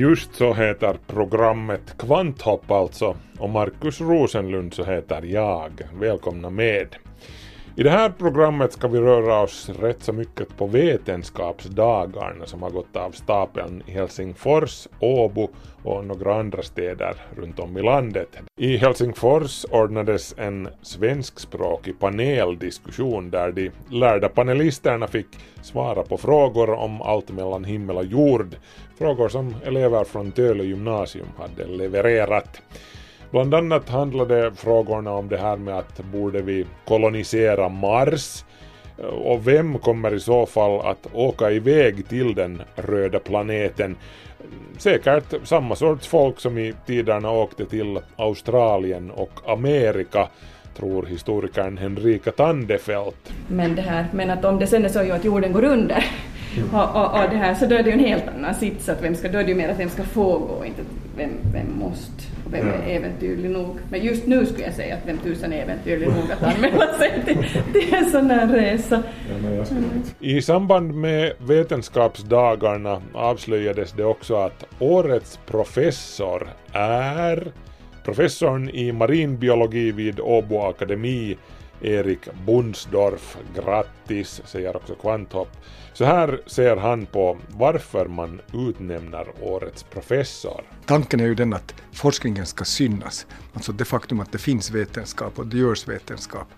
Just så heter programmet Kvanthopp alltså och Markus Rosenlund så heter jag. Välkomna med. I det här programmet ska vi röra oss rätt så mycket på vetenskapsdagarna som har gått av stapeln i Helsingfors, Åbo och några andra städer runt om i landet. I Helsingfors ordnades en svenskspråkig paneldiskussion där de lärda panelisterna fick svara på frågor om allt mellan himmel och jord, frågor som elever från Töle gymnasium hade levererat. Bland annat handlade frågorna om det här med att borde vi kolonisera Mars och vem kommer i så fall att åka iväg till den röda planeten? Säkert samma sorts folk som i tiderna åkte till Australien och Amerika tror historikern Henrika Tandefelt. Men, det här, men att om det sen är så att jorden går under och, och, och det här, så då är det ju en helt annan sits. Att vem ska, då är det ju mer att vem ska få gå, inte vem, vem måste vem är äventyrlig nog. Men just nu skulle jag säga att vem tusan är äventyrlig nog att anmäla sig till, till en sån här resa. I samband med Vetenskapsdagarna avslöjades det också att årets professor är professorn i marinbiologi vid Åbo Akademi Erik Bundsdorf. Grattis, säger också Kvanthopp. Så här ser han på varför man utnämner årets professor. Tanken är ju den att forskningen ska synas, alltså det faktum att det finns vetenskap och det görs vetenskap.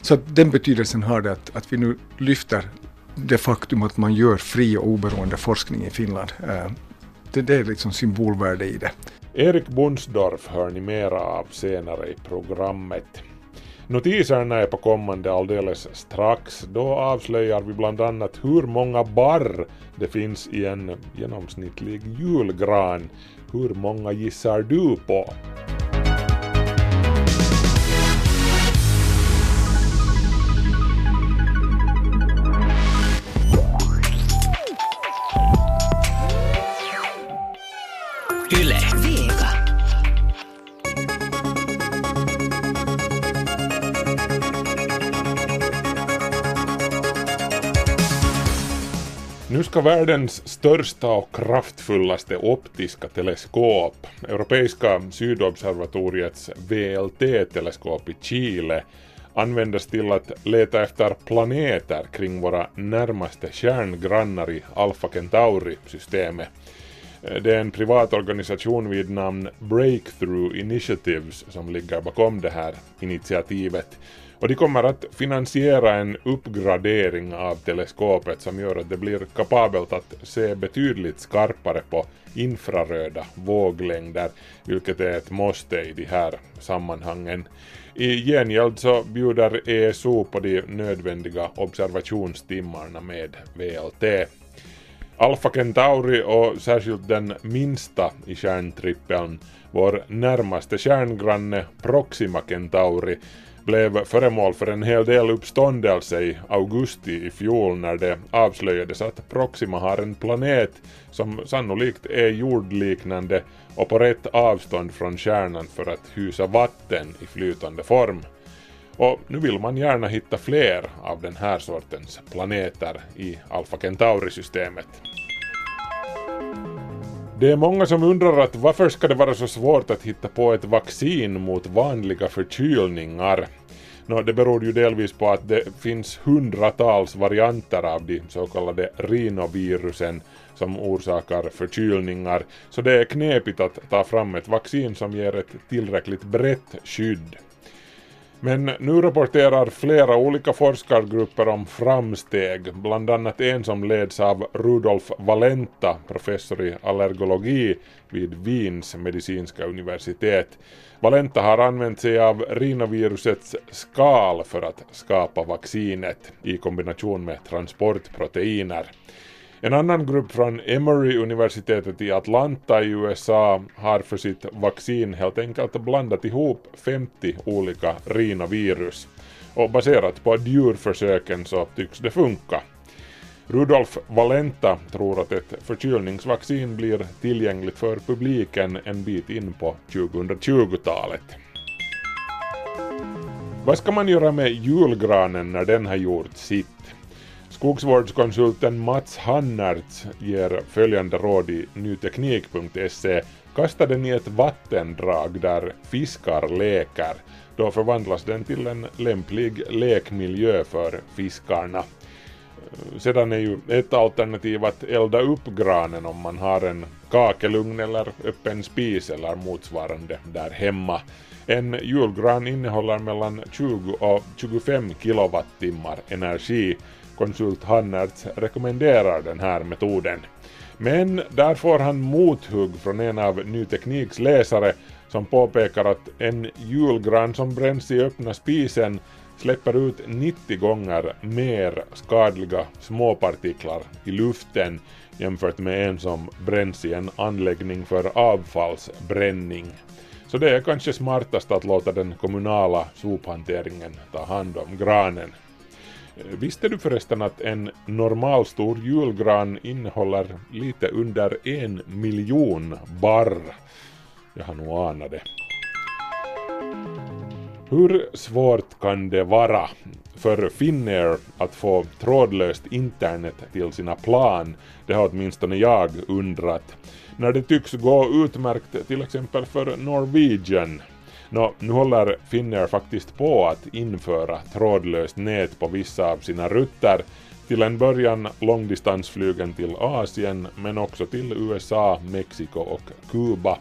Så den betydelsen har det att, att vi nu lyfter det faktum att man gör fri och oberoende forskning i Finland. Eh, Det, det är liksom symbolvärde i det. Erik Bundsdorf hör ni mera av senare i programmet. Notiserna är på kommande alldeles strax. Då avslöjar vi bland annat hur många barr det finns i en genomsnittlig julgran. Hur många gissar du på? Nu ska världens största och kraftfullaste optiska teleskop, Europeiska sydobservatoriets VLT-teleskop i Chile, användas till att leta efter planeter kring våra närmaste stjärngrannar i Alpha Centauri-systemet. Det är en privat organisation vid namn Breakthrough Initiatives som ligger bakom det här initiativet. Och de kommer att finansiera en uppgradering av teleskopet som gör att det blir kapabelt att se betydligt skarpare på infraröda våglängder, vilket är ett måste i de här sammanhangen. I gengäld så bjuder ESO på de nödvändiga observationstimmarna med VLT. Alfa Centauri och särskilt den minsta i stjärntrippeln, vår närmaste stjärngranne Proxima Centauri, blev föremål för en hel del uppståndelse i augusti i fjol när det avslöjades att Proxima har en planet som sannolikt är jordliknande och på rätt avstånd från stjärnan för att hysa vatten i flytande form. Och nu vill man gärna hitta fler av den här sortens planeter i Alpha Centauri-systemet. Det är många som undrar att varför ska det vara så svårt att hitta på ett vaccin mot vanliga förkylningar? No, det beror ju delvis på att det finns hundratals varianter av de så kallade rinovirusen som orsakar förkylningar, så det är knepigt att ta fram ett vaccin som ger ett tillräckligt brett skydd. Men nu rapporterar flera olika forskargrupper om framsteg, bland annat en som leds av Rudolf Valenta, professor i allergologi vid Wiens medicinska universitet. Valenta har använt sig av rinovirusets skal för att skapa vaccinet i kombination med transportproteiner. En annan grupp från Emory-universitetet i Atlanta i USA har för sitt vaccin helt enkelt blandat ihop 50 olika rinovirus. Och baserat på djurförsöken så tycks det funka. Rudolf Valenta tror att ett förkylningsvaccin blir tillgängligt för publiken en bit in på 2020-talet. Vad ska man göra med julgranen när den har gjort sitt? Skogsvårdskonsulten Mats Hannertz ger följande råd i nyteknik.se. Kasta den i ett vattendrag där fiskar leker. Då förvandlas den till en lämplig lekmiljö för fiskarna. Sedan är ju ett alternativ att elda upp granen om man har en kakelugn eller öppen spis eller motsvarande där hemma. En julgran innehåller mellan 20 och 25 kilowattimmar energi. Konsult Hannertz rekommenderar den här metoden. Men där får han mothugg från en av Ny Tekniks läsare som påpekar att en julgran som bränns i öppna spisen släpper ut 90 gånger mer skadliga småpartiklar i luften jämfört med en som bränns i en anläggning för avfallsbränning. Så det är kanske smartast att låta den kommunala sophanteringen ta hand om granen. Visste du förresten att en normalstor julgran innehåller lite under en miljon barr? Jag har nog anat det. Hur svårt kan det vara för Finnair att få trådlöst internet till sina plan? Det har åtminstone jag undrat. När det tycks gå utmärkt till exempel för Norwegian. Nå, nu håller Finnair faktiskt på att införa trådlöst nät på vissa av sina rutter. Till en början långdistansflygen till Asien men också till USA, Mexiko och Kuba.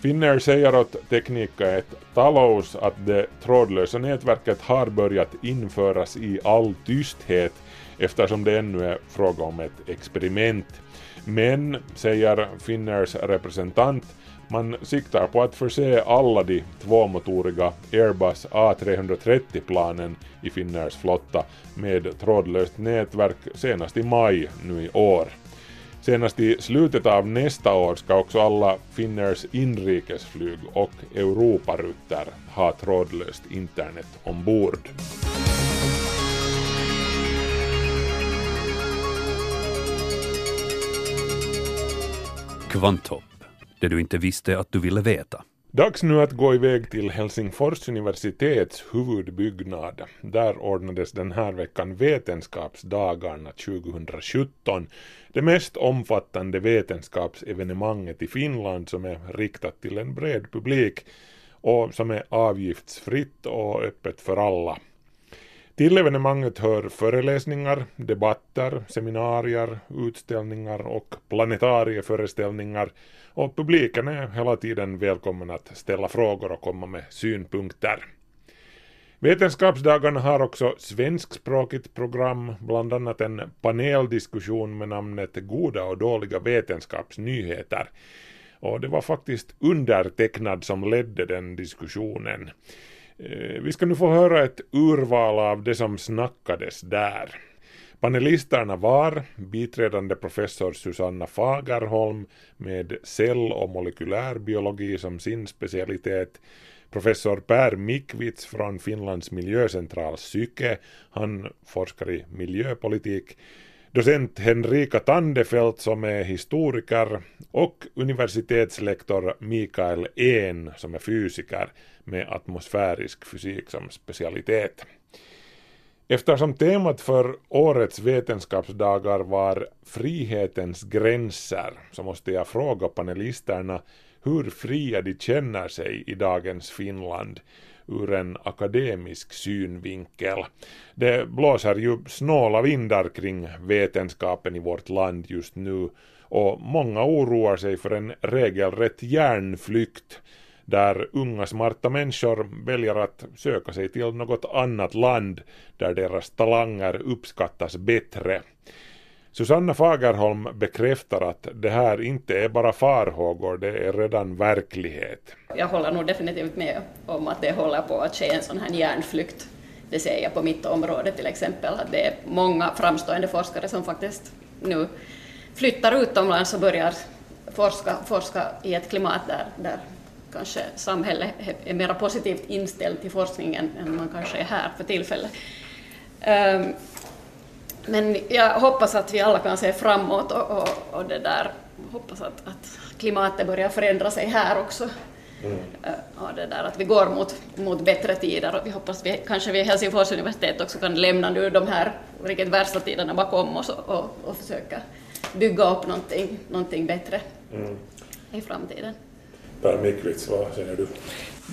Finnair säger åt Teknika ett Talos att det trådlösa nätverket har börjat införas i all tysthet eftersom det ännu är fråga om ett experiment. Men, säger Finnairs representant, man siktar på att förse alla de tvåmotoriga Airbus A330-planen i Finnairs flotta med trådlöst nätverk senast i maj nu i år. Senast i slutet av nästa år ska också alla Finnairs inrikesflyg och Europarutter ha trådlöst internet ombord. Kvanthopp, det du inte visste att du ville veta. Dags nu att gå iväg till Helsingfors universitets huvudbyggnad. Där ordnades den här veckan Vetenskapsdagarna 2017. Det mest omfattande vetenskapsevenemanget i Finland som är riktat till en bred publik och som är avgiftsfritt och öppet för alla. Till evenemanget hör föreläsningar, debatter, seminarier, utställningar och planetarieföreställningar och publiken är hela tiden välkommen att ställa frågor och komma med synpunkter. Vetenskapsdagarna har också svenskspråkigt program, bland annat en paneldiskussion med namnet Goda och dåliga vetenskapsnyheter. Och det var faktiskt undertecknad som ledde den diskussionen. Eh, vi ska nu få höra ett urval av det som snackades där. Panelisterna var biträdande professor Susanna Fagerholm med cell och molekylärbiologi som sin specialitet, professor Per Mikvits från Finlands miljöcentral Syke, han forskar i miljöpolitik, docent Henrika Tandefelt som är historiker och universitetslektor Mikael En som är fysiker med atmosfärisk fysik som specialitet. Eftersom temat för årets vetenskapsdagar var frihetens gränser så måste jag fråga panelisterna hur fria de känner sig i dagens Finland ur en akademisk synvinkel. Det blåser ju snåla vindar kring vetenskapen i vårt land just nu och många oroar sig för en regelrätt hjärnflykt där unga smarta människor väljer att söka sig till något annat land där deras talanger uppskattas bättre. Susanna Fagerholm bekräftar att det här inte är bara farhågor, det är redan verklighet. Jag håller nog definitivt med om att det håller på att ske en sån här hjärnflykt. Det ser jag på mitt område till exempel, att det är många framstående forskare som faktiskt nu flyttar utomlands och börjar forska, forska i ett klimat där, där kanske samhället är mer positivt inställt till forskningen än man kanske är här för tillfället. Ehm, men jag hoppas att vi alla kan se framåt och, och, och det där, hoppas att, att klimatet börjar förändra sig här också. Mm. Och det där, att vi går mot, mot bättre tider och vi hoppas vi kanske vid Helsingfors universitet också kan lämna nu de här riktigt värsta tiderna bakom oss och, och, och försöka bygga upp någonting, någonting bättre mm. i framtiden. Per Mikvits, vad säger du?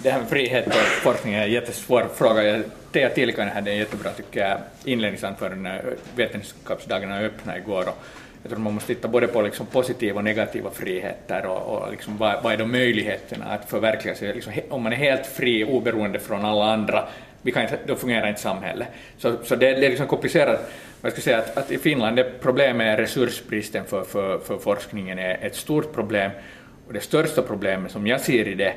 Det här med frihet och forskning är en jättesvår fråga. Teija Tiilikainen hade en jättebra, tycker jag, inledningsanförande eh, när vetenskapsdagarna öppnade igår. Och jag tror man måste titta både på liksom positiva och negativa friheter och, och liksom vad, vad är då möjligheterna att förverkliga sig. Liksom, om man är helt fri, oberoende från alla andra, vi kan inte, då fungerar inte samhället. Så, så det, det är liksom komplicerat. Jag ska säga att, att i Finland det problemet är resursbristen för, för, för forskningen är ett stort problem och det största problemet som jag ser i det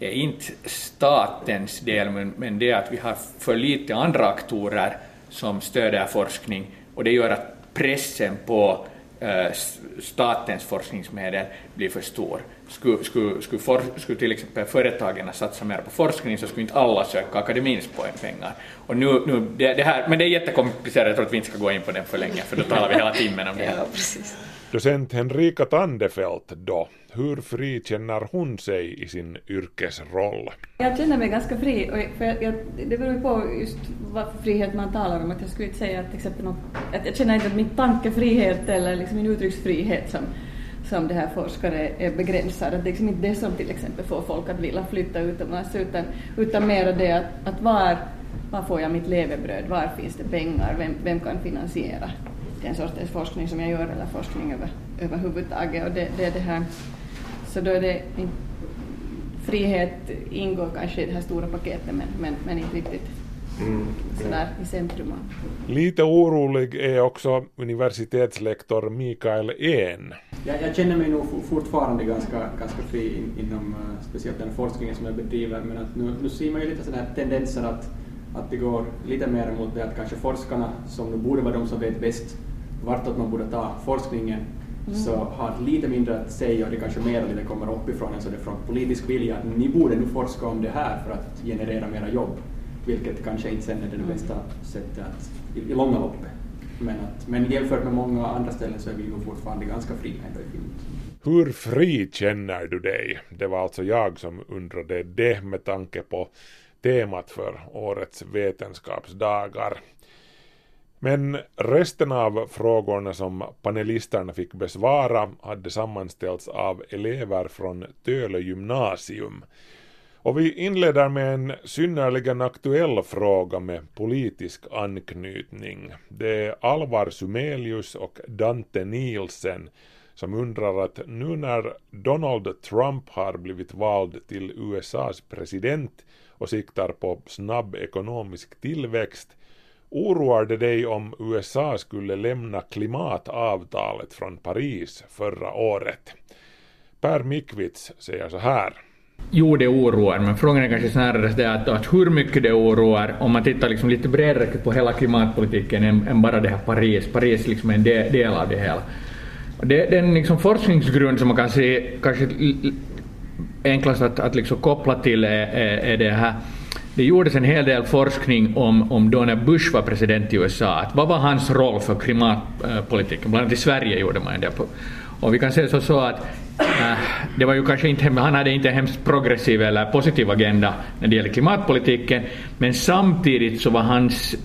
är inte statens del, men, men det är att vi har för lite andra aktorer som stöder forskning och det gör att pressen på äh, statens forskningsmedel blir för stor. Skulle, skulle, skulle, for, skulle till exempel företagen satsa mer på forskning så skulle inte alla söka akademins pengar. Och nu, nu, det, det här, men det är jättekomplicerat, jag tror att vi inte ska gå in på det för länge för då talar vi hela timmen om det. Ja, precis. Docent Henrika Tandefelt då, hur fri känner hon sig i sin yrkesroll? Jag känner mig ganska fri, och för jag, jag, det beror på just vad frihet man talar om. Att jag skulle inte säga att, exempel något, att jag känner inte att min tankefrihet eller liksom min uttrycksfrihet som, som det här forskare är begränsad. Att det är liksom inte det som till exempel får folk att vilja flytta utomlands utan, utan mer det att, att var, var får jag mitt levebröd, var finns det pengar, vem, vem kan finansiera den sortens forskning som jag gör eller forskning över, överhuvudtaget. Och det, det är det här, så då är det frihet ingår kanske i det här stora paketet men, men, men inte riktigt mm. sådär i centrum. Lite orolig är också universitetslektor Mikael En. Jag, jag känner mig nog fortfarande ganska, ganska fri in, inom uh, speciellt den forskningen som jag bedriver men att nu, nu ser man ju lite sådana tendenser att, att det går lite mer mot det att kanske forskarna som nu borde vara de som vet bäst vartåt man borde ta forskningen mm. så har lite mindre att säga och det kanske mer lite kommer uppifrån än så det från politisk vilja att ni borde nu forska om det här för att generera mera jobb, vilket kanske inte sen är det bästa sättet att, i, i långa loppet. Men, att, men jämfört med många andra ställen så är vi nog fortfarande ganska fria ändå i Finland. Hur fri känner du dig? Det var alltså jag som undrade det med tanke på temat för årets vetenskapsdagar. Men resten av frågorna som panelisterna fick besvara hade sammanställts av elever från Töle gymnasium. Och vi inleder med en synnerligen aktuell fråga med politisk anknytning. Det är Alvar Sumelius och Dante Nielsen som undrar att nu när Donald Trump har blivit vald till USAs president och siktar på snabb ekonomisk tillväxt Oroar det dig om USA skulle lämna klimatavtalet från Paris förra året? Per Mikvits säger så här. Jo, det oroar, men frågan är kanske snarare det att, att hur mycket det oroar om man tittar liksom lite bredare på hela klimatpolitiken än, än bara det här Paris. Paris liksom är en del, del av det hela. Det, den liksom forskningsgrund som man kan se kanske enklast att, att liksom koppla till är, är, är det här det gjordes en hel del forskning om, om då när Bush var president i USA, att vad var hans roll för klimatpolitiken? Bland annat i Sverige gjorde man det. På. Och vi kan säga så, så att äh, det var ju kanske inte, han hade inte en hemskt progressiv eller positiv agenda när det gäller klimatpolitiken, men samtidigt så var hans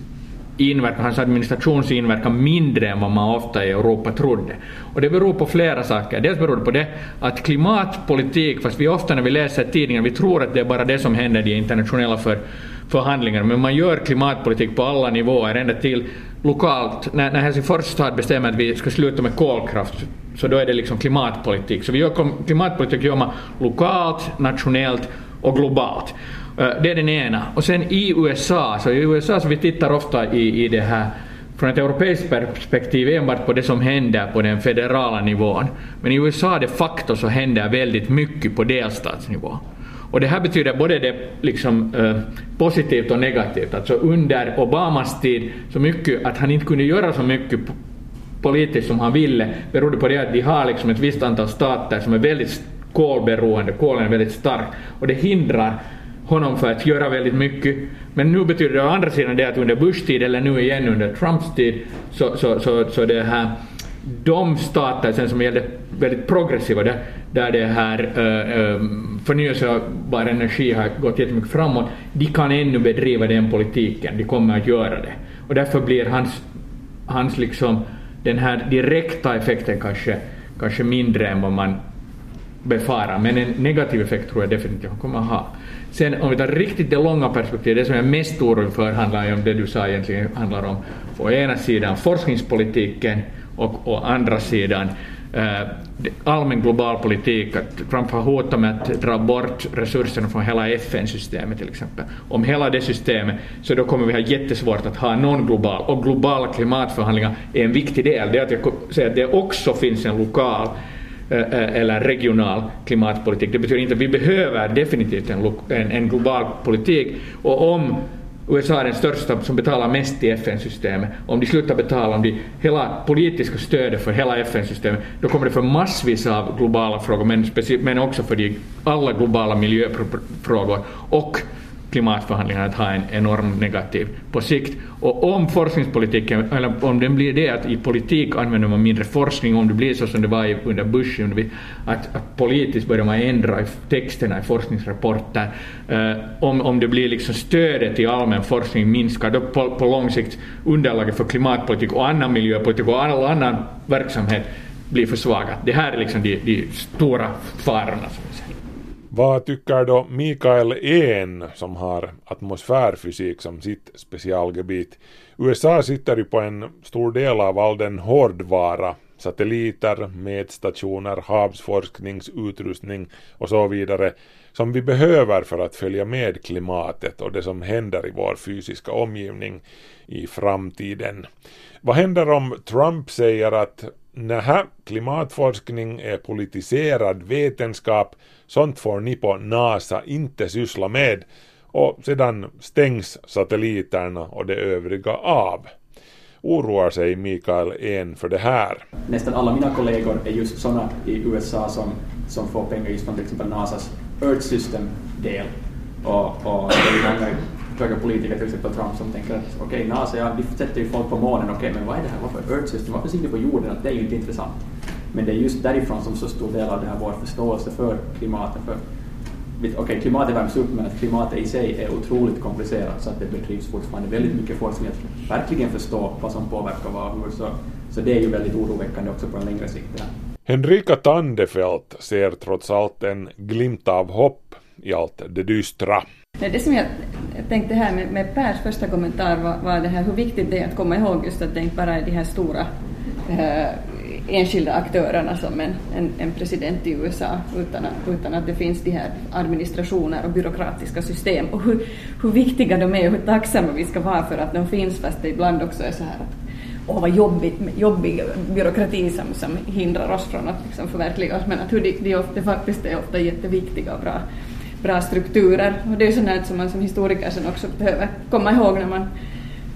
inverkan, hans administrationsinverkan mindre än vad man ofta i Europa trodde. Och det beror på flera saker. Dels beror det på det att klimatpolitik, fast vi ofta när vi läser tidningar, vi tror att det är bara det som händer i internationella för, förhandlingar, men man gör klimatpolitik på alla nivåer, ända till lokalt. När, när Helsingfors stad bestämmer att vi ska sluta med kolkraft, så då är det liksom klimatpolitik. Så vi gör klimatpolitik gör man lokalt, nationellt och globalt. Det är den ena. Och sen i USA, så i USA så vi tittar ofta i, i det här från ett europeiskt perspektiv enbart på det som händer på den federala nivån. Men i USA de facto så händer väldigt mycket på delstatsnivå. Och det här betyder både det liksom, eh, positivt och negativt. Alltså under Obamas tid så mycket att han inte kunde göra så mycket politiskt som han ville berodde på det att de har liksom ett visst antal stater som är väldigt kolberoende, kolen är väldigt stark och det hindrar honom för att göra väldigt mycket. Men nu betyder det å andra sidan det att under Bush tid eller nu igen under Trumps tid så, så, så, så det här de stater sen som gällde väldigt progressiva där, där det här äh, förnyelsebar energi har gått jättemycket framåt, de kan ännu bedriva den politiken, de kommer att göra det. Och därför blir hans, hans liksom, den här direkta effekten kanske, kanske mindre än vad man befarar, men en negativ effekt tror jag definitivt han kommer att ha. Sen om vi tar riktigt det långa perspektivet, det som jag är mest orolig för handlar ju om det du sa egentligen handlar om å ena sidan forskningspolitiken och å andra sidan eh, allmän global politik, att Trump har hotat med att dra bort resurserna från hela FN-systemet till exempel. Om hela det systemet, så då kommer vi ha jättesvårt att ha någon global, och globala klimatförhandlingar är en viktig del. Det är att jag säger att det också finns en lokal Eh, eh, eller regional klimatpolitik. Det betyder inte att vi behöver definitivt en, en, en global politik, och om USA är den största som betalar mest i FN-systemet. Om de slutar betala, om de hela politiska stödet för hela FN-systemet, då kommer det för massvis av globala frågor, men, men också för de, alla globala miljöfrågor och klimatförhandlingarna att ha en enorm negativ på sikt. Och om forskningspolitiken, eller om den blir det att i politik använder man mindre forskning, om det blir så som det var under Bush, att, att politiskt börjar man ändra i texterna i forskningsrapporter, eh, om, om det blir liksom stödet till allmän forskning minskar, då på, på lång sikt underlaget för klimatpolitik och annan miljöpolitik och all annan verksamhet blir försvagat. Det här är liksom de, de stora farorna. Som jag säger. Vad tycker då Mikael En som har atmosfärfysik som sitt specialgebit? USA sitter ju på en stor del av all den hårdvara, satelliter, mätstationer, havsforskningsutrustning och så vidare som vi behöver för att följa med klimatet och det som händer i vår fysiska omgivning i framtiden. Vad händer om Trump säger att nähä, klimatforskning är politiserad vetenskap, sånt får ni på NASA inte syssla med och sedan stängs satelliterna och det övriga av. Oroar sig Mikael En för det här? Nästan alla mina kollegor är just sådana i USA som, som får pengar just från till exempel NASAs Earth System-del. Och, och det är många höga politiker, till exempel Trump, som tänker att okej, okay, NASA, ja, de sätter ju folk på månen, okej, okay, men vad är det här, varför Earth System, varför ser ni på jorden, att det är ju inte intressant. Men det är just därifrån som så stor del av det här vår förståelse för klimatet, för Okej, okay, klimatet värms upp, men att klimatet i sig är otroligt komplicerat så att det bedrivs fortfarande väldigt mycket forskning att verkligen förstå vad som påverkar vad och hur. Så, så det är ju väldigt oroväckande också på en längre sikt. Ja. Henrika Tandefelt ser trots allt en glimt av hopp i allt det dystra. Det som jag jag tänkte här med, med Pers första kommentar var, var det här hur viktigt det är att komma ihåg just att det inte bara är de här stora eh, enskilda aktörerna som en, en, en, president i USA utan att, utan att det finns de här administrationer och byråkratiska system. Och hur, hur viktiga de är och hur tacksamma vi ska vara för att de finns fast det ibland också är så här att åh vad jobbigt, jobbig byråkrati som, som hindrar oss från att liksom förverkliga oss. Men att hur de, de, de faktiskt är ofta jätteviktiga och bra bra strukturer. Och det är ju sånt som man som historiker sen också behöver komma ihåg när man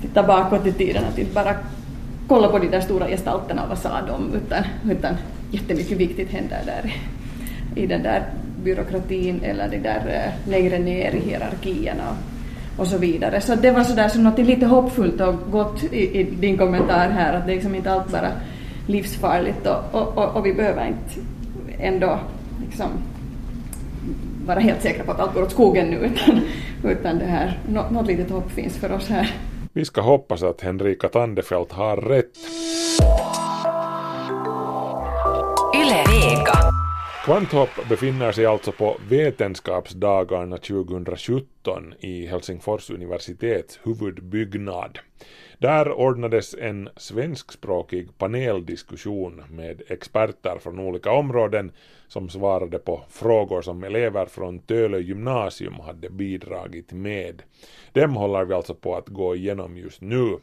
tittar bakåt i tiden, att inte bara kolla på de där stora gestalterna och vad sa de, utan, utan jättemycket viktigt händer där i den där byråkratin eller det där eh, längre ner i hierarkierna och, och så vidare. Så det var sådär som något lite hoppfullt och gott i, i, din kommentar här, att det är liksom inte allt bara livsfarligt och, och, och, och vi behöver inte ändå liksom vara helt säkra på att allt går åt skogen nu, utan, utan det här, något, något litet hopp finns för oss här. Vi ska hoppas att Henrika Tandefelt har rätt. Kvanthopp befinner sig alltså på Vetenskapsdagarna 2017 i Helsingfors universitets huvudbyggnad. Där ordnades en svenskspråkig paneldiskussion med experter från olika områden som svarade på frågor som elever från Tölö gymnasium hade bidragit med. Dem håller vi alltså på att gå igenom just nu.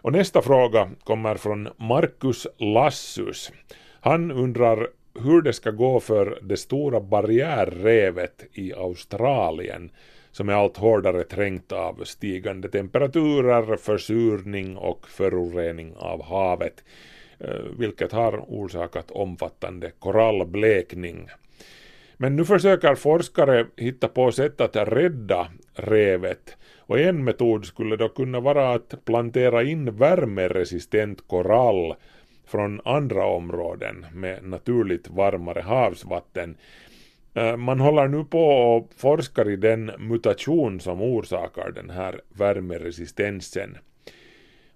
Och nästa fråga kommer från Marcus Lassus. Han undrar hur det ska gå för det stora barriärrevet i Australien som är allt hårdare trängt av stigande temperaturer, försurning och förorening av havet. Eh, vilket har orsakat omfattande korallblekning. Men nu försöker forskare hitta på sätt att rädda revet och en metod skulle då kunna vara att plantera in värmeresistent korall från andra områden med naturligt varmare havsvatten. Eh, man håller nu på och forskar i den mutation som orsakar den här värmeresistensen.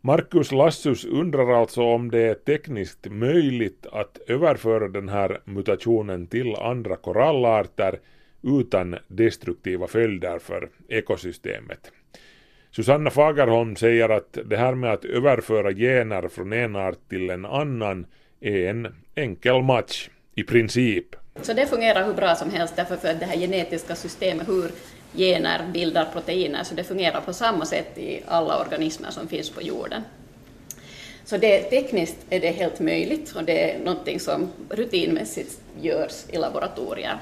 Marcus Lassus undrar alltså om det är tekniskt möjligt att överföra den här mutationen till andra korallarter utan destruktiva följder för ekosystemet. Susanna Fagerholm säger att det här med att överföra gener från en art till en annan är en enkel match, i princip. Så det fungerar hur bra som helst därför att det här genetiska systemet, hur gener bildar proteiner, så det fungerar på samma sätt i alla organismer som finns på jorden. Så det, tekniskt är det helt möjligt och det är någonting som rutinmässigt görs i laboratorier.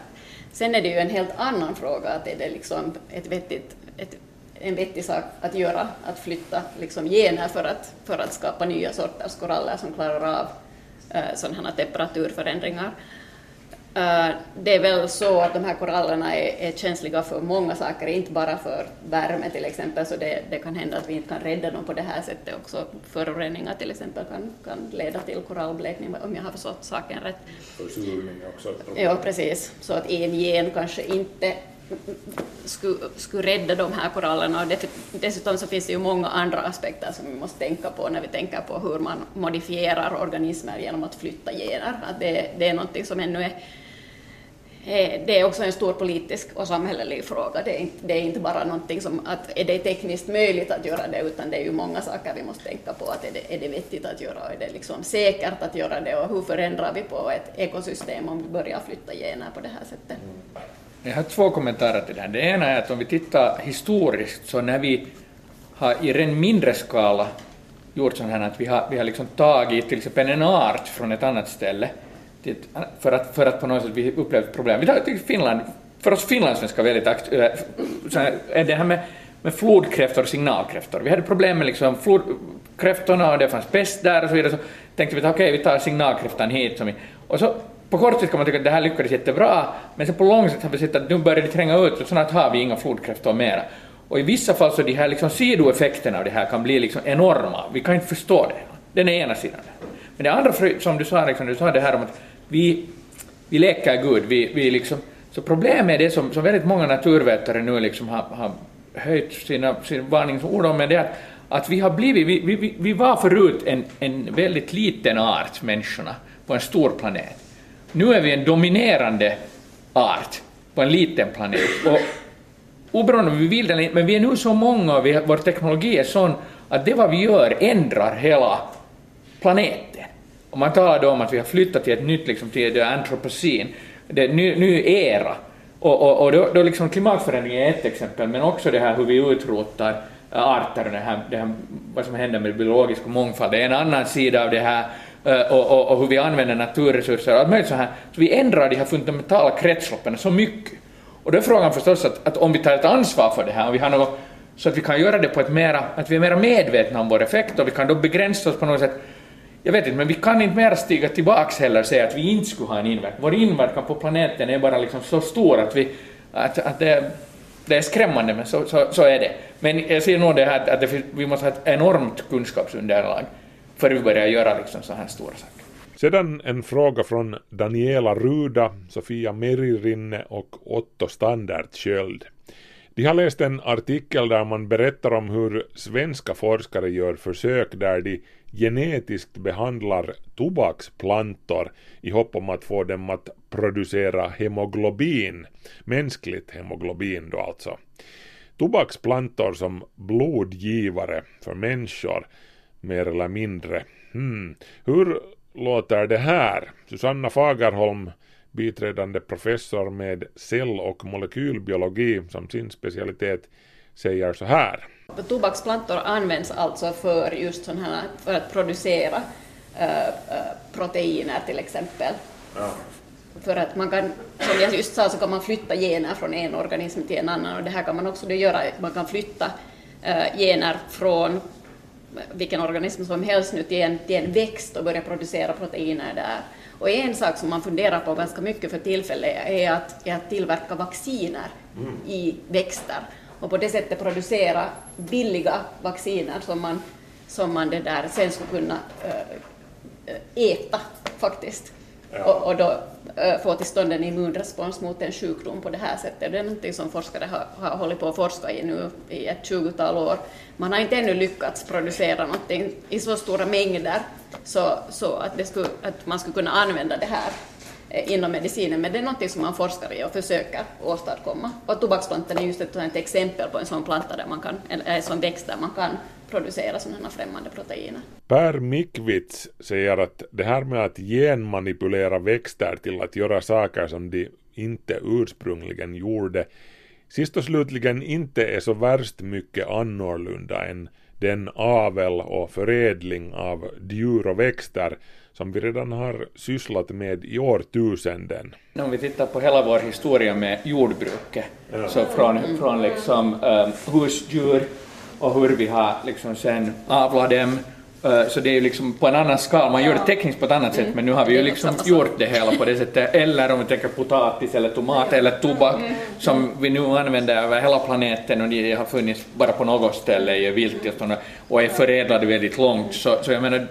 Sen är det ju en helt annan fråga, att är det liksom ett vettigt, ett, en vettig sak att göra, att flytta liksom gener för att, för att skapa nya sorters koraller som klarar av uh, sådana temperaturförändringar. Uh, det är väl så att de här korallerna är, är, känsliga för många saker, inte bara för värme till exempel, så det, det, kan hända att vi inte kan rädda dem på det här sättet också. Föroreningar till exempel kan, kan leda till korallblekning, om jag har förstått saken rätt. Försurning också. Ja, precis. Så att en gen kanske inte skulle, skulle rädda de här korallerna. Och dessutom så finns det ju många andra aspekter som vi måste tänka på när vi tänker på hur man modifierar organismer genom att flytta gener. Att det, det är någonting som ännu är det är också en stor politisk och samhällelig fråga. Det är, inte, det är inte bara någonting som att är det tekniskt möjligt att göra det, utan det är ju många saker vi måste tänka på. Att är, det, är det vettigt att göra? Är det liksom säkert att göra det? Och hur förändrar vi på ett ekosystem om vi börjar flytta gener på det här sättet? Mm. Jag har två kommentarer till det här. Det ena är att om vi tittar historiskt, så när vi har i ren mindre skala gjort så här att vi har, vi har liksom tagit till exempel en art från ett annat ställe, för att, för att på något sätt vi upplevt problem. Vi tar till Finland, för oss finlandssvenskar väldigt aktuellt, eh, är det här med, med flodkräftor och signalkräftor. Vi hade problem med liksom flodkräftorna och det fanns pest där och så vidare, så tänkte vi att okej, okay, vi tar signalkräftan hit. Och så på kort sikt kan man tycka att det här lyckades jättebra, men sen på lång sikt har vi sett att nu börjar det tränga ut och snart har vi inga flodkräftor mera. Och i vissa fall så de här liksom sidoeffekterna av det här kan bli liksom enorma. Vi kan inte förstå det. Den är ena sidan. Men det andra, som du sa, liksom, du sa det här om att vi, vi leker Gud. Vi, vi liksom, så problemet är det som, som väldigt många naturvetare nu liksom har, har höjt sina, sina varningsord om, men det att, att vi har blivit, vi, vi, vi var förut en, en väldigt liten art, människorna, på en stor planet. Nu är vi en dominerande art på en liten planet. Och oberoende om vi vill det eller inte, men vi är nu så många och vi, vår teknologi är sån att det vad vi gör ändrar hela planeten. Och man talar då om att vi har flyttat till ett nytt, liksom, till antropocen, det är ny, ny era. Och, och, och då, då liksom klimatförändringen är ett exempel, men också det här hur vi utrotar arter och det här, det här, vad som händer med biologisk mångfald, det är en annan sida av det här Eh, och, och, och, hur vi använder naturresurser och allt möjligt så här. Så vi ändrar de här fundamentala kretsloppen så mycket. Och då är frågan förstås att, att om vi tar ett ansvar för det här, om vi har något, så att vi kan göra det på ett mera, att vi är mera medvetna om vår effekt och vi kan då begränsa oss på något sätt jag vet inte, men vi kan inte mera stiga tillbaks heller och säga att vi inte skulle ha en inverkan. Vår inverkan på planeten är bara liksom så stor att, vi, att, att det, det är skrämmande, men så, så, så, är det. Men jag ser nog det här att det, vi måste ha ett enormt kunskapsunderlag före vi börjar göra liksom så här stora saker. Sedan en fråga från Daniela Ruda, Sofia Meririnne och Otto Standardsköld. De har läst en artikel där man berättar om hur svenska forskare gör försök där de genetiskt behandlar tobaksplantor i hopp om att få dem att producera hemoglobin, mänskligt hemoglobin då alltså. Tobaksplantor som blodgivare för människor mer eller mindre. Hmm. Hur låter det här? Susanna Fagerholm, biträdande professor med cell och molekylbiologi som sin specialitet, säger så här. Tobaksplantor används alltså för just sån här, för att producera äh, proteiner till exempel. Ja. För att man kan, som jag just sa, så kan man flytta gener från en organism till en annan och det här kan man också göra, man kan flytta äh, gener från vilken organism som helst nu till en, till en växt och börja producera proteiner där. Och en sak som man funderar på ganska mycket för tillfället är att, är att tillverka vacciner i växter och på det sättet producera billiga vacciner som man, som man det där sen skulle kunna äh, äta faktiskt. Och, och då eh, få till stånd en immunrespons mot en sjukdom på det här sättet. Det är någonting som forskare har, har hållit på att forska i nu i ett tjugotal år. Man har inte ännu lyckats producera någonting i så stora mängder så, så att, det skulle, att man skulle kunna använda det här eh, inom medicinen, men det är något som man forskar i och försöker åstadkomma. Och tobaksplantan är just ett, ett exempel på en sån planta där man kan, eller en sån växt där man kan producera sådana främmande proteiner. Per Mikvits säger att det här med att genmanipulera växter till att göra saker som de inte ursprungligen gjorde sist och slutligen inte är så värst mycket annorlunda än den avel och förädling av djur och växter som vi redan har sysslat med i årtusenden. Om vi tittar på hela vår historia med jordbruket, ja. så från, från liksom, um, husdjur och hur vi har liksom sen avlat dem. Eh, så det är ju liksom på en annan skala, man gör det tekniskt på ett annat sätt men nu har vi ju liksom gjort det hela på det sättet. Eller om vi tänker potatis eller tomat eller tobak som vi nu använder över hela planeten och de har funnits bara på något ställe i vilttillstånd och är förädlade väldigt långt. Så, så jag menar,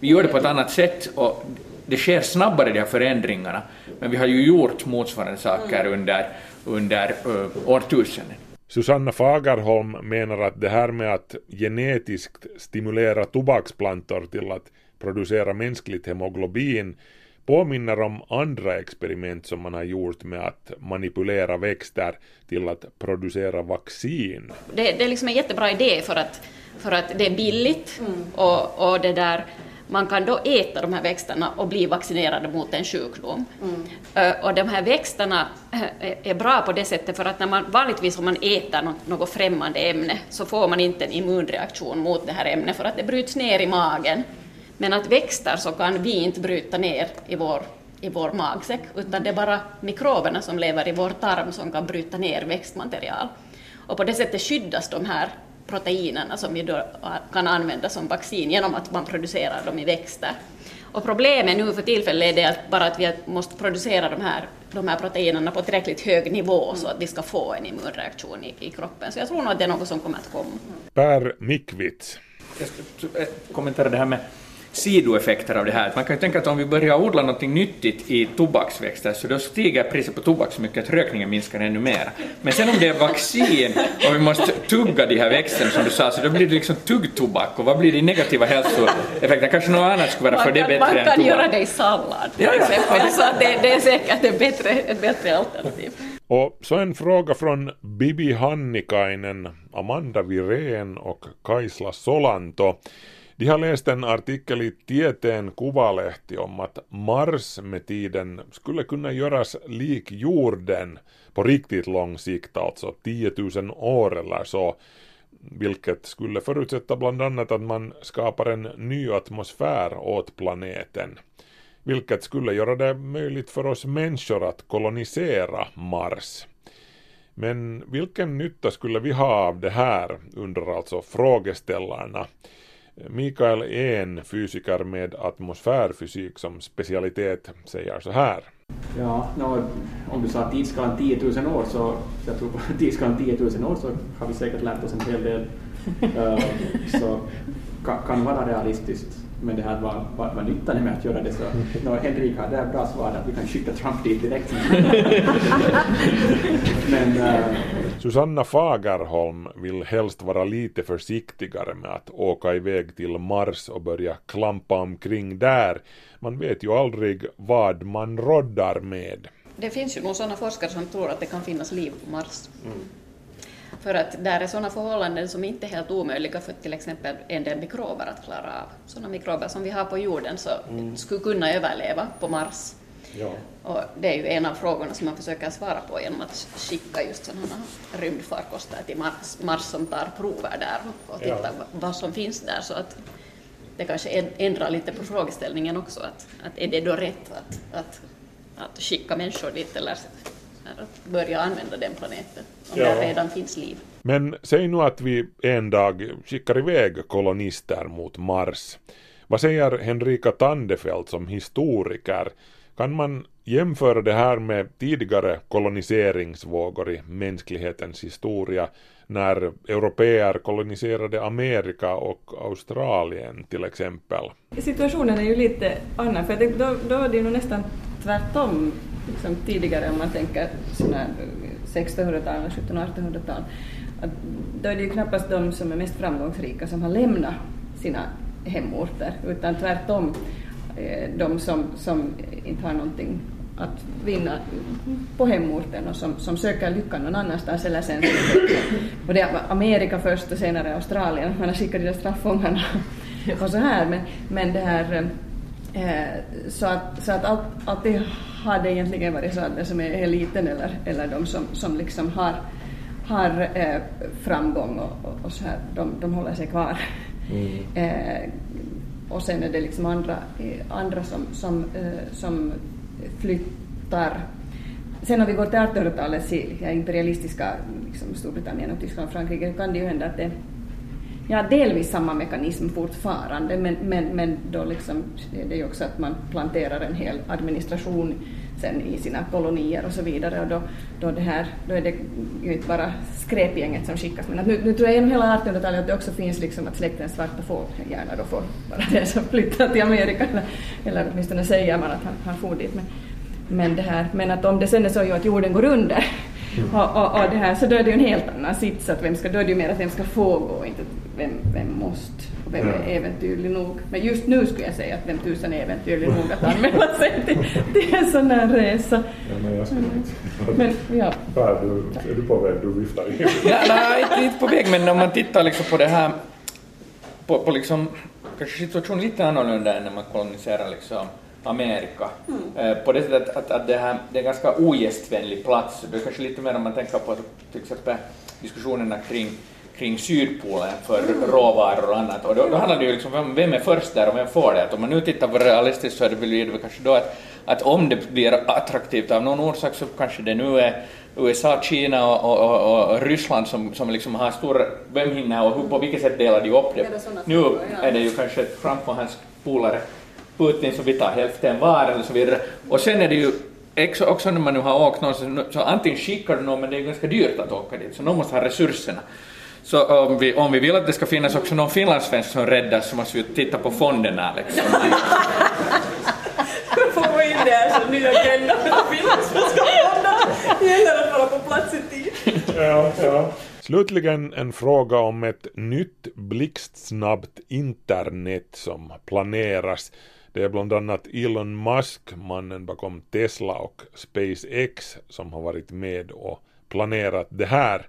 vi gör det på ett annat sätt och det sker snabbare de här förändringarna. Men vi har ju gjort motsvarande saker under, under uh, årtusenden. Susanna Fagerholm menar att det här med att genetiskt stimulera tobaksplantor till att producera mänskligt hemoglobin påminner om andra experiment som man har gjort med att manipulera växter till att producera vaccin. Det, det är liksom en jättebra idé för att, för att det är billigt mm. och, och det där man kan då äta de här växterna och bli vaccinerade mot en sjukdom. Mm. Uh, och de här växterna uh, är bra på det sättet för att när man vanligtvis om man äter något, något främmande ämne så får man inte en immunreaktion mot det här ämnet för att det bryts ner i magen. Men att växter så kan vi inte bryta ner i vår, i vår magsäck utan det är bara mikroberna som lever i vår tarm som kan bryta ner växtmaterial. Och på det sättet skyddas de här proteinerna som vi då kan använda som vaccin genom att man producerar dem i växter. Och problemet nu för tillfället är det att bara att vi måste producera de här, de här proteinerna på tillräckligt hög nivå så att vi ska få en immunreaktion i, i kroppen. Så jag tror nog att det är något som kommer att komma. Per Mikvits. Jag ska kommentera det här med sidoeffekter av det här. Man kan ju tänka att om vi börjar odla något nyttigt i tobaksväxter så då stiger priset på tobak så mycket att rökningen minskar ännu mer. Men sen om det är vaccin och vi måste tugga de här växterna som du sa så då blir det liksom tuggtobak och vad blir de negativa hälsoeffekterna? Kanske något annat skulle vara för det bättre än tobak. Man kan göra det i sallad till ja, exempel så det, det, är säkert ett bättre, ett bättre alternativ. Och så en fråga från Bibi Hannikainen, Amanda Virén och Kaisla Solanto. De har läst en artikel i Tieteen Kuvalehti om att Mars med tiden skulle kunna göras lik jorden på riktigt lång sikt, alltså 10 000 år eller så, vilket skulle förutsätta bland annat att man skapar en ny atmosfär åt planeten, vilket skulle göra det möjligt för oss människor att kolonisera Mars. Men vilken nytta skulle vi ha av det här, undrar alltså frågeställarna. Mikael En, fysiker med atmosfärfysik som specialitet, säger så här. Ja, no, om du sa tidsskalan 10 000 år så, jag tror på tidsskalan 10 000 år så har vi säkert lärt oss en hel del. uh, så kan vara realistiskt. Men det här var, vad, vad nyttan är med att göra det så. No, Henrik har det bra svar att vi kan skicka Trump dit direkt. Men, uh, Susanna Fagerholm vill helst vara lite försiktigare med att åka iväg till Mars och börja klampa omkring där. Man vet ju aldrig vad man roddar med. Det finns ju nog sådana forskare som tror att det kan finnas liv på Mars. Mm. För att där är sådana förhållanden som inte är helt omöjliga för till exempel en del mikrober att klara av. Sådana mikrober som vi har på jorden så mm. skulle kunna överleva på Mars. Ja. Och det är ju en av frågorna som man försöker svara på genom att skicka just sådana rymdfarkoster till Mars, Mars som tar prover där och tittar ja. vad som finns där. Så att det kanske ändrar lite på frågeställningen också. Att, att är det då rätt att, att, att skicka människor dit eller att börja använda den planeten om ja. det redan finns liv? Men säg nu att vi en dag skickar iväg kolonister mot Mars. Vad säger Henrika Tandefelt som historiker? Kan man jämföra det här med tidigare koloniseringsvågor i mänsklighetens historia när europeer koloniserade Amerika och Australien till exempel? Situationen är ju lite annan, för då, då är det ju nästan tvärtom liksom tidigare om man tänker 1600-tal, 1700-1800-tal. Då är det ju knappast de som är mest framgångsrika som har lämnat sina hemorter, utan tvärtom eh, de som, som inte har någonting att vinna på hemorten och som, som söker lyckan någon annanstans eller sen och det är Amerika först och senare Australien, man har skickat de där straffångarna och så här men, men det här eh, så att, så att allt, alltid har det egentligen varit så att det som är eliten eller, eller de som, som liksom har, har eh, framgång och, och, och, så här, de, de håller sig kvar. Mm. Eh, och sen är det liksom andra, andra som, som, eh, som flyttar. Sen om vi går till 1800-talets imperialistiska liksom Storbritannien och Tyskland och Frankrike kan det ju hända att det Ja, delvis samma mekanism fortfarande, men, men, men då liksom, det är ju också att man planterar en hel administration sen i sina kolonier och så vidare och då, då, det här, då är det ju inte bara skräpgänget som skickas men att nu, nu tror jag genom hela 1800-talet att det också finns liksom att släkten svarta får gärna då får vara det som flyttar till Amerika eller, eller åtminstone säger man att han, han får dit. Men, men, det här, men att om det sen är så att jorden går under och, och, och, det här, så då är det ju en helt annan sits. Att vem ska, då är det ju mer att vem ska få gå, inte vem, vem måste och vem är äventyrlig nog. Men just nu skulle jag säga att vem tusan är äventyrlig nog att anmäla sig till, till en sån här resa. Ja, men jag skulle inte. Men, ja. Du, är du på väg? Du viftar nej, nej, inte, inte på väg, men om man tittar liksom på det här, på, på liksom, kanske situationen lite annorlunda än när man koloniserar liksom Amerika. Mm. På det sättet att, att det, här, det är en ganska ogästvänlig plats. Det är kanske lite mer om man tänker på till exempel diskussionerna kring kring Sydpolen för mm. råvaror och annat. Och då, då handlar det ju liksom om vem är först där och vem får det. Att om man nu tittar på realistiskt så är det kanske då att, att om det blir attraktivt av någon orsak så kanske det nu är USA, Kina och, och, och, och Ryssland som, som liksom har stor, vem hinner och hur, på vilket sätt delar de upp det? Nu är det ju kanske Trump och hans polare Putin som vi tar hälften var eller så vidare. Och sen är det ju också när man nu har åkt någonstans, så antingen skickar du någon men det är ganska dyrt att åka dit, så någon måste ha resurserna. Så om vi, om vi vill att det ska finnas också någon finlandssvensk som räddas så måste vi titta på fonderna liksom. Får vi in det här som ny agenda för finlandssvenska fonder. Gäller att vara på plats i tid. Ja, ja. Slutligen en fråga om ett nytt blixtsnabbt internet som planeras. Det är bland annat Elon Musk, mannen bakom Tesla och SpaceX, som har varit med och planerat det här.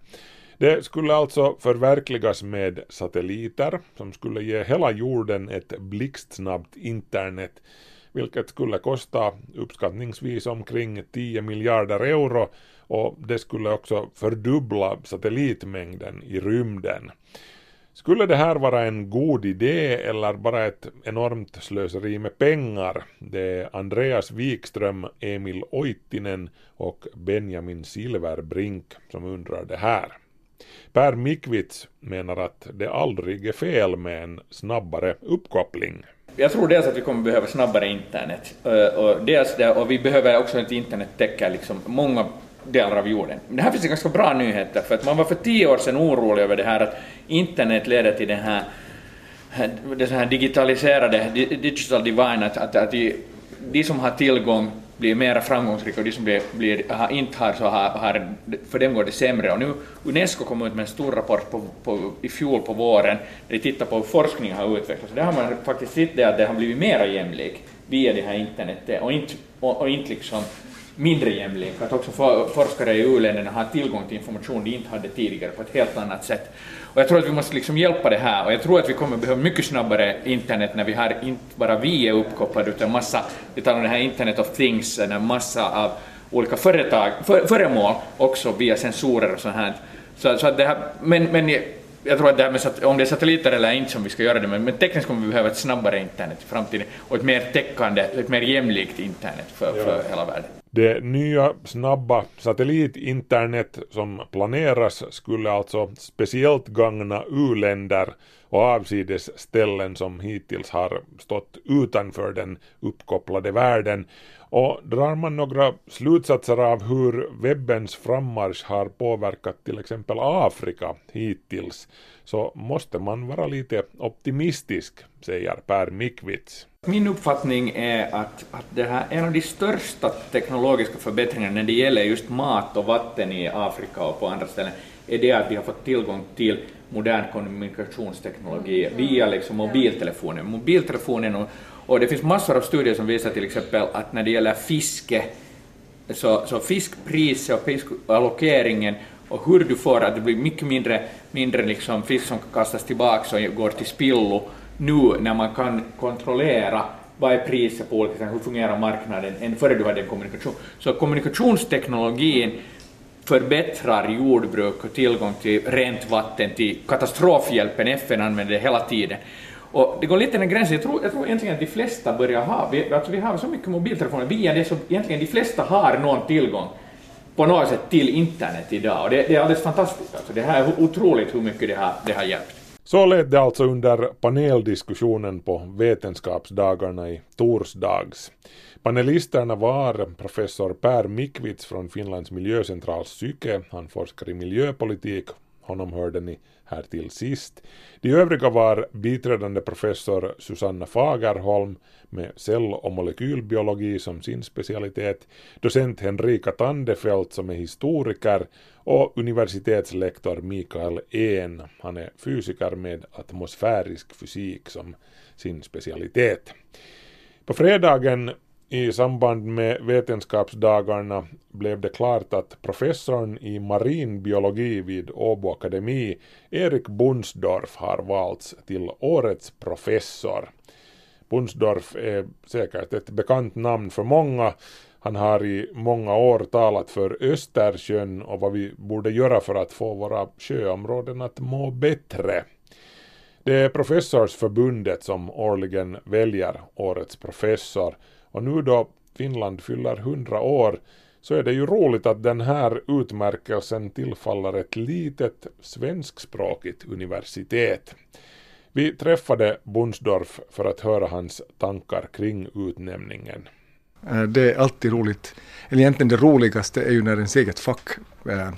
Det skulle alltså förverkligas med satelliter som skulle ge hela jorden ett blixtsnabbt internet vilket skulle kosta uppskattningsvis omkring 10 miljarder euro och det skulle också fördubbla satellitmängden i rymden. Skulle det här vara en god idé eller bara ett enormt slöseri med pengar? Det är Andreas Wikström, Emil Oittinen och Benjamin Silverbrink som undrar det här. Per Mikvits menar att det aldrig är fel med en snabbare uppkoppling. Jag tror dels att vi kommer behöva snabbare internet eh, och, dels det, och vi behöver också ett internet täcker liksom många delar av jorden. Men det här finns det ganska bra nyheter för att man var för tio år sedan orolig över det här att internet leder till den här, den här digitaliserade digital divine, att, att, att de, de som har tillgång blir mer framgångsrika och de som blir, blir, har, inte har så har, har, för dem går det sämre. Och nu Unesco kom ut med en stor rapport på, på, i fjol på våren där de tittar på hur forskningen har utvecklats. Där har man faktiskt sett det att det har blivit mer jämlik via det här internetet och inte, och, och inte liksom mindre jämlik, att också forskare i u-länderna har tillgång till information de inte hade tidigare på ett helt annat sätt. Och jag tror att vi måste liksom hjälpa det här och jag tror att vi kommer behöva mycket snabbare internet när vi har inte bara vi är uppkopplade utan massa, vi talar om det här internet of things, en massa av olika företag, för, föremål också via sensorer och sånt här. Så, så det här, men, men jag tror att det här med om det är satelliter eller inte som vi ska göra det, men, men tekniskt kommer vi behöva ett snabbare internet i framtiden och ett mer täckande, ett mer jämlikt internet för, ja. för hela världen. Det nya snabba satellitinternet som planeras skulle alltså speciellt gagna u-länder och avsides ställen som hittills har stått utanför den uppkopplade världen. Och drar man några slutsatser av hur webbens frammarsch har påverkat till exempel Afrika hittills så måste man vara lite optimistisk, säger Per Mikvits. Min uppfattning är att, att det här, en av de största teknologiska förbättringarna när det gäller just mat och vatten i Afrika och på andra ställen är det att vi har fått tillgång till modern kommunikationsteknologi via liksom mobiltelefonen. Mobiltelefonen och, och det finns massor av studier som visar till exempel att när det gäller fiske så, så fiskpriset och fiskallokeringen och hur du får att det blir mycket mindre, mindre liksom fisk som kastas tillbaka och går till spillo nu när man kan kontrollera vad är priset på olika hur fungerar marknaden, än före du hade en kommunikation. Så kommunikationsteknologin förbättrar jordbruk och tillgång till rent vatten, till katastrofhjälpen, FN använder det hela tiden. Och det går lite den gränsen, jag tror, jag tror egentligen att de flesta börjar ha, vi, alltså vi har så mycket mobiltelefoner via det så egentligen de flesta har någon tillgång på något sätt till internet idag och det, det är alldeles fantastiskt. Alltså det här är otroligt hur mycket det har, det har hjälpt. Så lät det alltså under paneldiskussionen på Vetenskapsdagarna i torsdags. Panelisterna var professor Per Mikvits från Finlands miljöcentrals psyke, han forskar i miljöpolitik, honom hörde ni här till sist. De övriga var biträdande professor Susanna Fagerholm med cell och molekylbiologi som sin specialitet, docent Henrika Tandefelt som är historiker och universitetslektor Mikael En. Han är fysiker med atmosfärisk fysik som sin specialitet. På fredagen i samband med vetenskapsdagarna blev det klart att professorn i marinbiologi vid Åbo Akademi, Erik Bunsdorf, har valts till årets professor. Bunsdorf är säkert ett bekant namn för många. Han har i många år talat för Östersjön och vad vi borde göra för att få våra sjöområden att må bättre. Det är professorsförbundet som årligen väljer årets professor och nu då Finland fyller 100 år så är det ju roligt att den här utmärkelsen tillfaller ett litet svenskspråkigt universitet. Vi träffade Bunsdorf för att höra hans tankar kring utnämningen. Eh, det är alltid roligt, eller egentligen det roligaste är ju när ens eget fack eh,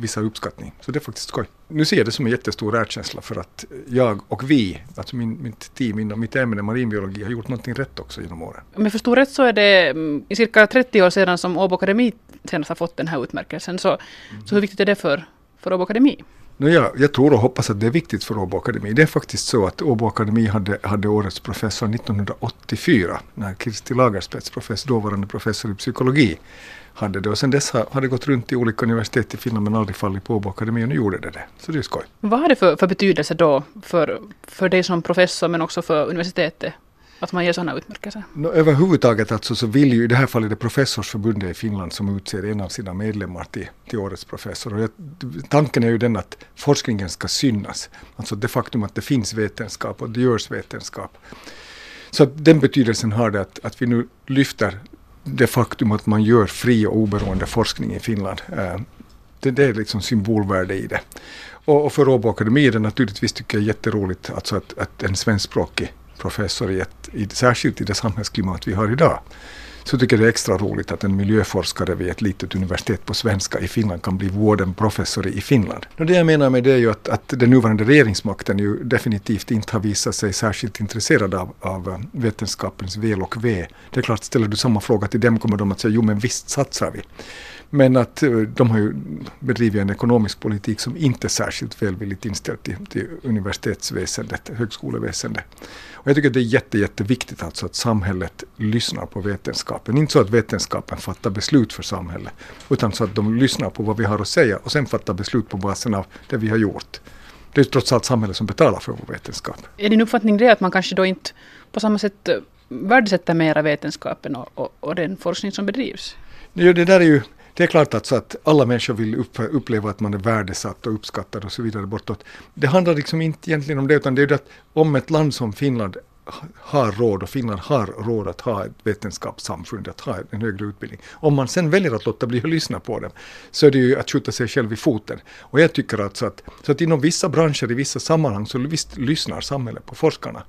visar uppskattning. Så det är faktiskt skoj. Nu ser jag det som en jättestor erkänsla för att jag och vi, alltså min, mitt team inom mitt ämne marinbiologi har gjort någonting rätt också genom åren. Om jag förstår rätt så är det mm, cirka 30 år sedan som Åbo Akademi senast har fått den här utmärkelsen. Så, mm. så hur viktigt är det för, för Åbo Akademi? No, ja, jag tror och hoppas att det är viktigt för Åbo Akademi. Det är faktiskt så att Åbo Akademi hade, hade årets professor 1984 när Kirsti Lagerspets, professor, dåvarande professor i psykologi, hade det. Och sen dess har, har det gått runt i olika universitet i Finland men aldrig fallit på Åbo och nu gjorde det det. Så det är skoj. Vad har det för, för betydelse då för, för dig som professor men också för universitetet? Att man ger sådana utmärkelser? No, överhuvudtaget alltså så vill ju i det här fallet det professorsförbundet i Finland som utser en av sina medlemmar till, till årets professor. Och jag, tanken är ju den att forskningen ska synas. Alltså det faktum att det finns vetenskap och det görs vetenskap. Så den betydelsen har det att, att vi nu lyfter det faktum att man gör fri och oberoende forskning i Finland. Eh, det, det är liksom symbolvärde i det. Och, och för Åbo Akademi är det naturligtvis tycker jag jätteroligt alltså att, att en svenskspråkig professor, i ett, i, särskilt i det samhällsklimat vi har idag, så tycker jag det är extra roligt att en miljöforskare vid ett litet universitet på svenska i Finland kan bli vården professor i Finland. Och det jag menar med det är ju att, att den nuvarande regeringsmakten ju definitivt inte har visat sig särskilt intresserad av, av eh, vetenskapens väl och ve. Det är klart, ställer du samma fråga till dem kommer de att säga jo men visst satsar vi. Men att eh, de har ju bedrivit en ekonomisk politik som inte är särskilt välvilligt inställd till, till universitetsväsendet, högskoleväsendet. Och jag tycker det är jätte, jätteviktigt alltså att samhället lyssnar på vetenskapen. Inte så att vetenskapen fattar beslut för samhället, utan så att de lyssnar på vad vi har att säga och sen fattar beslut på basen av det vi har gjort. Det är trots allt samhället som betalar för vår vetenskap. Är din uppfattning det att man kanske då inte på samma sätt eh, värdesätter mera vetenskapen och, och, och den forskning som bedrivs? Ja, det där är ju det är klart att, så att alla människor vill upp, uppleva att man är värdesatt och uppskattad och så vidare bortåt. Det handlar liksom inte egentligen om det, utan det är det att om ett land som Finland har råd och Finland har råd att ha ett vetenskapssamfund, att ha en högre utbildning. Om man sen väljer att låta bli att lyssna på dem så är det ju att skjuta sig själv i foten. Och jag tycker alltså att, så att inom vissa branscher, i vissa sammanhang så visst lyssnar samhället på forskarna.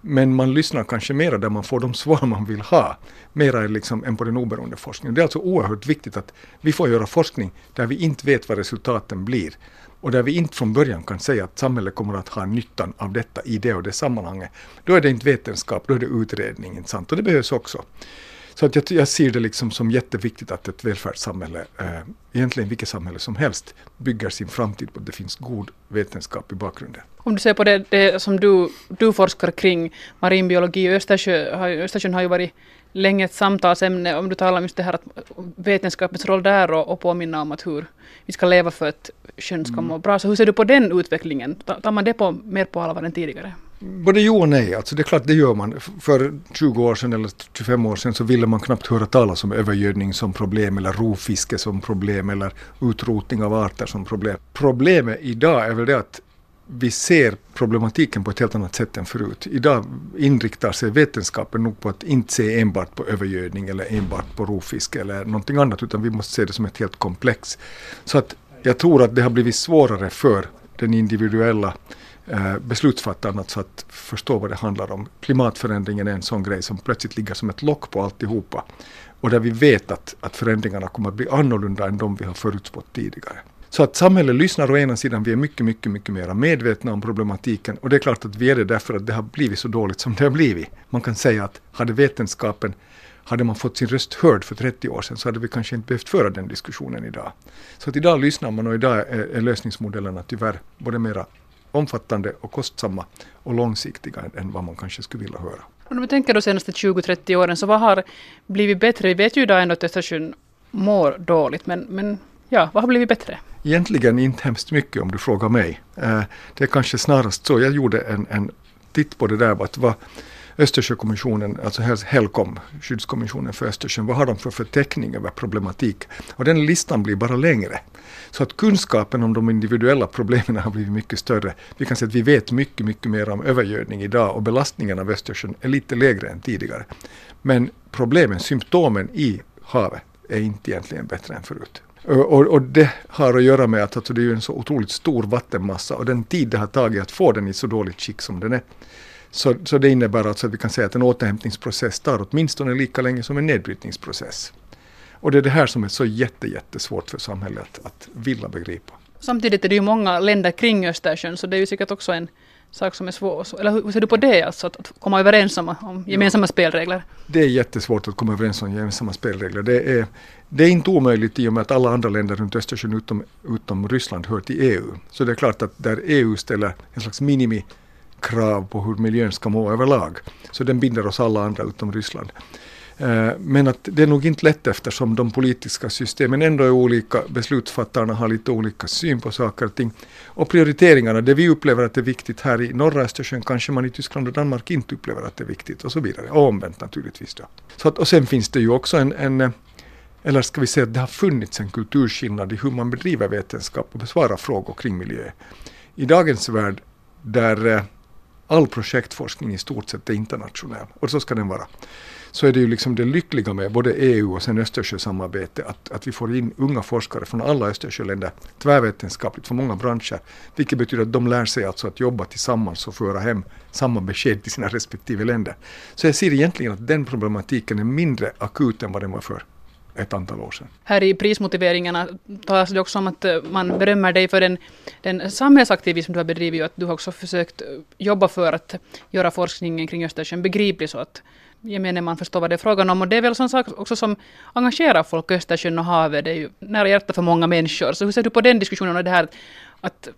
Men man lyssnar kanske mera där man får de svar man vill ha, mera liksom än på den oberoende forskningen. Det är alltså oerhört viktigt att vi får göra forskning där vi inte vet vad resultaten blir och där vi inte från början kan säga att samhället kommer att ha nyttan av detta i det och det sammanhanget, då är det inte vetenskap, då är det utredning, inte sant? Och det behövs också. Så att jag, jag ser det liksom som jätteviktigt att ett välfärdssamhälle, eh, egentligen vilket samhälle som helst, bygger sin framtid på att det finns god vetenskap i bakgrunden. Om du ser på det, det som du, du forskar kring, marinbiologi och Östersjö, Östersjön har ju varit länge ett samtalsämne om du talar om just det här att vetenskapens roll där och, och påminna om att hur vi ska leva för att sjön ska må bra. Så hur ser du på den utvecklingen? Tar man det på, mer på allvar än tidigare? Både jo och nej. Alltså det är klart, det gör man. För 20 år sedan eller 25 år sedan så ville man knappt höra talas om övergödning som problem eller rovfiske som problem eller utrotning av arter som problem. Problemet idag är väl det att vi ser problematiken på ett helt annat sätt än förut. Idag inriktar sig vetenskapen nog på att inte se enbart på övergödning eller enbart på rovfiske eller någonting annat utan vi måste se det som ett helt komplex. Så att jag tror att det har blivit svårare för den individuella eh, beslutsfattarna beslutsfattaren att, att förstå vad det handlar om. Klimatförändringen är en sån grej som plötsligt ligger som ett lock på alltihopa och där vi vet att, att förändringarna kommer att bli annorlunda än de vi har förutspått tidigare. Så att samhället lyssnar å ena sidan, vi är mycket, mycket, mycket mer medvetna om problematiken och det är klart att vi är det därför att det har blivit så dåligt som det har blivit. Man kan säga att hade vetenskapen hade man fått sin röst hörd för 30 år sedan så hade vi kanske inte behövt föra den diskussionen idag. Så att idag lyssnar man och idag är, är lösningsmodellerna tyvärr både mera omfattande och kostsamma och långsiktiga än vad man kanske skulle vilja höra. Om vi tänker de senaste 20-30 åren, så vad har blivit bättre? Vi vet ju idag ändå att Östersjön mår dåligt, men, men ja, vad har blivit bättre? Egentligen inte hemskt mycket om du frågar mig. Eh, det är kanske snarast så, jag gjorde en, en titt på det där, att vad Östersjökommissionen, alltså HELCOM, skyddskommissionen för Östersjön, vad har de för förteckning över problematik? Och den listan blir bara längre. Så att kunskapen om de individuella problemen har blivit mycket större. Vi kan säga att vi vet mycket, mycket mer om övergödning idag och belastningen av Östersjön är lite lägre än tidigare. Men problemen, symptomen i havet är inte egentligen bättre än förut. Eh, och, och, det har att göra med att alltså, det är en så otroligt stor vattenmassa och den tid det har tagit att få den i så dåligt skick som den är. Så, så det innebär alltså att vi kan säga att en återhämtningsprocess tar åtminstone lika länge som en nedbrytningsprocess. Och det är det här som är så jätte, jättesvårt för samhället att, att vilja begripa. Samtidigt är det ju många länder kring Östersjön så det är ju säkert också en sak som är svår. Eller hur ser du på det, alltså att, komma överens om, om gemensamma ja. spelregler? Det är jättesvårt att komma överens om gemensamma spelregler. Det är, det är inte omöjligt i och med att alla andra länder runt Östersjön utom, utom Ryssland hör till EU. Så det är klart att där EU ställer en slags minimikrav på hur miljön ska må överlag, så den binder oss alla andra utom Ryssland. Eh, men att det är nog inte lätt eftersom de politiska systemen ändå är olika, beslutsfattarna har lite olika syn på saker och ting. Och prioriteringarna, det vi upplever att det är viktigt här i norra Östersjön kanske man i Tyskland och Danmark inte upplever att det är viktigt och så vidare. Och omvänt naturligtvis. Då. Så att, och sen finns det ju också en, en eh, eller ska vi säga att det har funnits en kulturskillnad i hur man bedriver vetenskap och besvarar frågor kring miljö. I dagens värld där eh, all projektforskning i stort sett är internationell, och så ska den vara, så är det ju liksom det lyckliga med både EU och sen Östersjösamarbete att, att vi får in unga forskare från alla Östersjöländer tvärvetenskapligt från många branscher. Vilket betyder att de lär sig alltså att jobba tillsammans och föra hem samma besked till sina respektive länder. Så jag ser egentligen att den problematiken är mindre akut än vad den var för ett antal år sedan. Här i prismotiveringarna talas det också om att eh, man berömmer dig för den, den samhällsaktivism du har bedrivit och att du har också försökt eh, jobba för att göra forskningen kring Östersjön begriplig så att gemene man förstår vad det är frågan om. Och det är väl sån sak också som engagerar folk, Östersjön och havet. Det är ju nära hjärtat för många människor. Så hur ser du på den diskussionen och det här att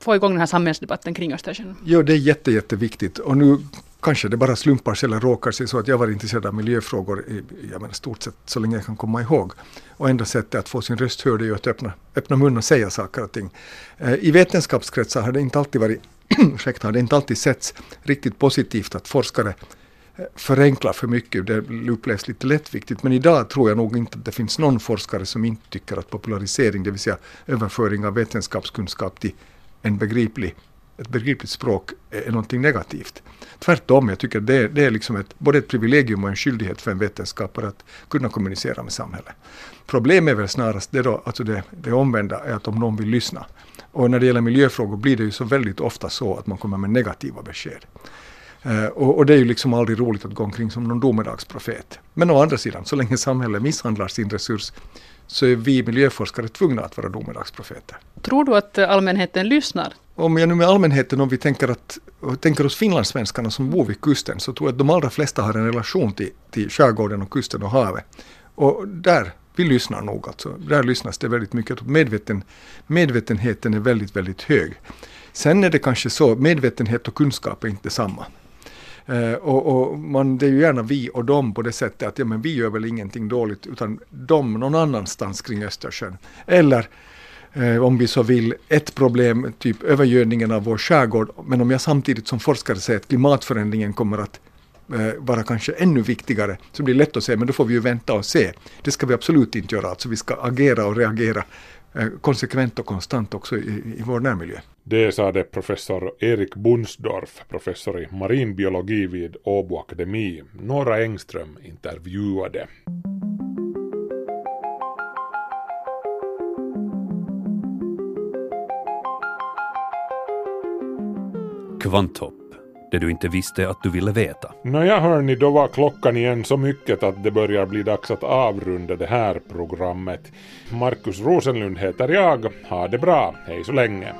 få igång den här samhällsdebatten kring Östersjön? Jo, det är jätte, jätteviktigt. Och nu kanske det bara slumpar sig eller råkar sig så att jag var intresserad av miljöfrågor i jag menar, stort sett så länge jag kan komma ihåg. Och enda sättet att få sin röst hörd är ju att öppna, öppna mun och säga saker och ting. Eh, I vetenskapskretsar har det inte alltid varit ursäkta, har det inte alltid setts riktigt positivt att forskare förenklar för mycket, det upplevs lite lättviktigt. Men idag tror jag nog inte att det finns någon forskare som inte tycker att popularisering, det vill säga överföring av vetenskapskunskap till en begriplig ett begripligt språk är, någonting negativt. Tvärtom, jag tycker det, det är liksom ett, både ett privilegium och en skyldighet för en vetenskapare att kunna kommunicera med samhället. Problemet är väl snarast det, då, alltså det, det omvända, är att om någon vill lyssna. Och när det gäller miljöfrågor blir det ju så väldigt ofta så att man kommer med negativa besked. Uh, och, och, det är ju liksom aldrig roligt att gå omkring som någon domedagsprofet. Men å andra sidan, så länge samhället misshandlar sin resurs så är vi miljöforskare tvungna att vara domedagsprofeter. Tror du att allmänheten lyssnar? Om jag nu med allmänheten, om vi tänker, att, tänker oss finlandssvenskarna som bor vid kusten, så tror jag att de allra flesta har en relation till, till skärgården och kusten och havet. Och där, vi lyssnar nog alltså. Där lyssnas det väldigt mycket. Medveten, medvetenheten är väldigt, väldigt hög. Sen är det kanske så, medvetenhet och kunskap är inte samma. Eh, och, och, man, det är ju gärna vi och dem på det sättet att ja, men vi gör väl ingenting dåligt utan de någon annanstans kring Östersjön. Eller eh, om vi så vill, ett problem, typ övergödningen av vår skärgård. Men om jag samtidigt som forskare säger att klimatförändringen kommer att eh, vara kanske ännu viktigare, så blir det lätt att säga men då får vi ju vänta och se. Det ska vi absolut inte göra, alltså vi ska agera och reagera konsekvent och konstant också i, i vår närmiljö. Det sade professor Erik Bunsdorf, professor i marinbiologi vid Åbo Akademi. Nora Engström intervjuade. Kvanthopp, det du inte visste att du ville veta. Nåja hörni, då var klockan igen så mycket att det börjar bli dags att avrunda det här programmet. Markus Rosenlund heter jag. Ha det bra, hej så länge.